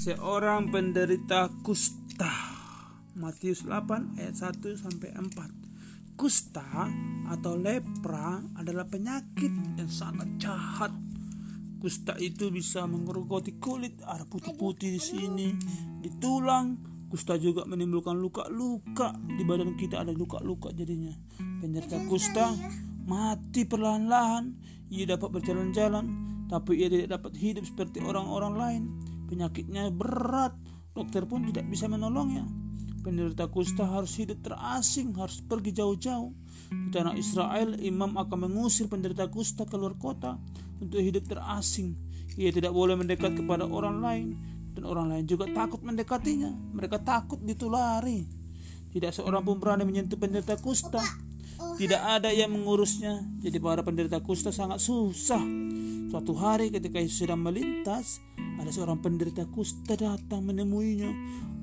seorang penderita kusta. Matius 8 ayat 1 sampai 4. Kusta atau lepra adalah penyakit yang sangat jahat. Kusta itu bisa mengerogoti kulit, ada putih-putih di sini, di tulang. Kusta juga menimbulkan luka-luka di badan kita ada luka-luka jadinya. Penderita kusta mati perlahan-lahan. Ia dapat berjalan-jalan, tapi ia tidak dapat hidup seperti orang-orang lain Penyakitnya berat, dokter pun tidak bisa menolongnya. Penderita kusta harus hidup terasing, harus pergi jauh-jauh. Di tanah Israel, imam akan mengusir penderita kusta keluar kota untuk hidup terasing. Ia tidak boleh mendekat kepada orang lain, dan orang lain juga takut mendekatinya. Mereka takut ditulari. Tidak seorang pun berani menyentuh penderita kusta. Tidak ada yang mengurusnya. Jadi para penderita kusta sangat susah. Suatu hari ketika Yesus sedang melintas, ada seorang penderita kusta datang menemuinya.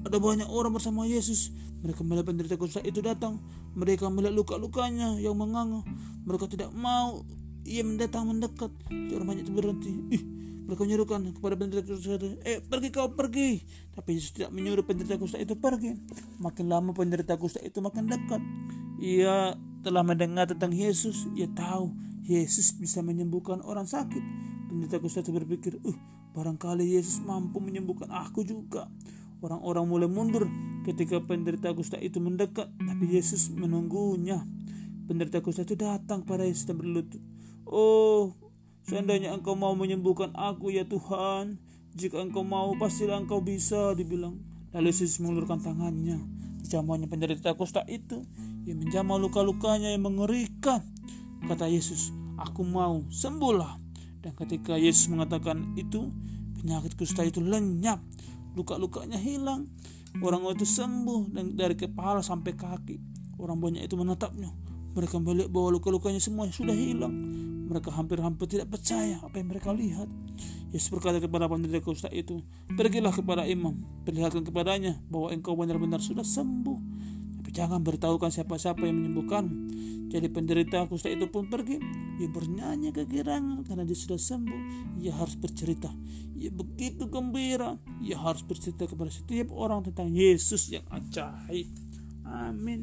Ada banyak orang bersama Yesus. Mereka melihat penderita kusta itu datang. Mereka melihat luka-lukanya yang menganga. Mereka tidak mau ia mendatang mendekat. Banyak itu berhenti. Ih, mereka menyuruhkan kepada penderita kusta eh pergi kau pergi. Tapi Yesus tidak menyuruh penderita kusta itu pergi. Makin lama penderita kusta itu makin dekat. Ia telah mendengar tentang Yesus. Ia tahu Yesus bisa menyembuhkan orang sakit. Penderita kusta itu berpikir, uh, barangkali Yesus mampu menyembuhkan aku juga. Orang-orang mulai mundur ketika penderita kusta itu mendekat, tapi Yesus menunggunya. Penderita kusta itu datang pada Yesus dan berlutut. Oh, seandainya engkau mau menyembuhkan aku ya Tuhan, jika engkau mau pastilah engkau bisa, dibilang. Lalu Yesus mengulurkan tangannya. Dijamahnya penderita kusta itu, ia menjamah luka-lukanya yang mengerikan. Kata Yesus, aku mau sembuhlah. Dan ketika Yesus mengatakan itu, penyakit kusta itu lenyap, luka-lukanya hilang, orang itu sembuh dan dari kepala sampai kaki. Orang banyak itu menatapnya. Mereka melihat bahwa luka-lukanya semua sudah hilang. Mereka hampir-hampir tidak percaya apa yang mereka lihat. Yesus berkata kepada penderita kusta itu, Pergilah kepada imam, perlihatkan kepadanya bahwa engkau benar-benar sudah sembuh. Tapi jangan beritahukan siapa-siapa yang menyembuhkan jadi penderita kusta itu pun pergi. Ia bernyanyi kegirangan karena dia sudah sembuh. Ia harus bercerita. Ia begitu gembira. Ia harus bercerita kepada setiap orang tentang Yesus yang ajaib. Amin.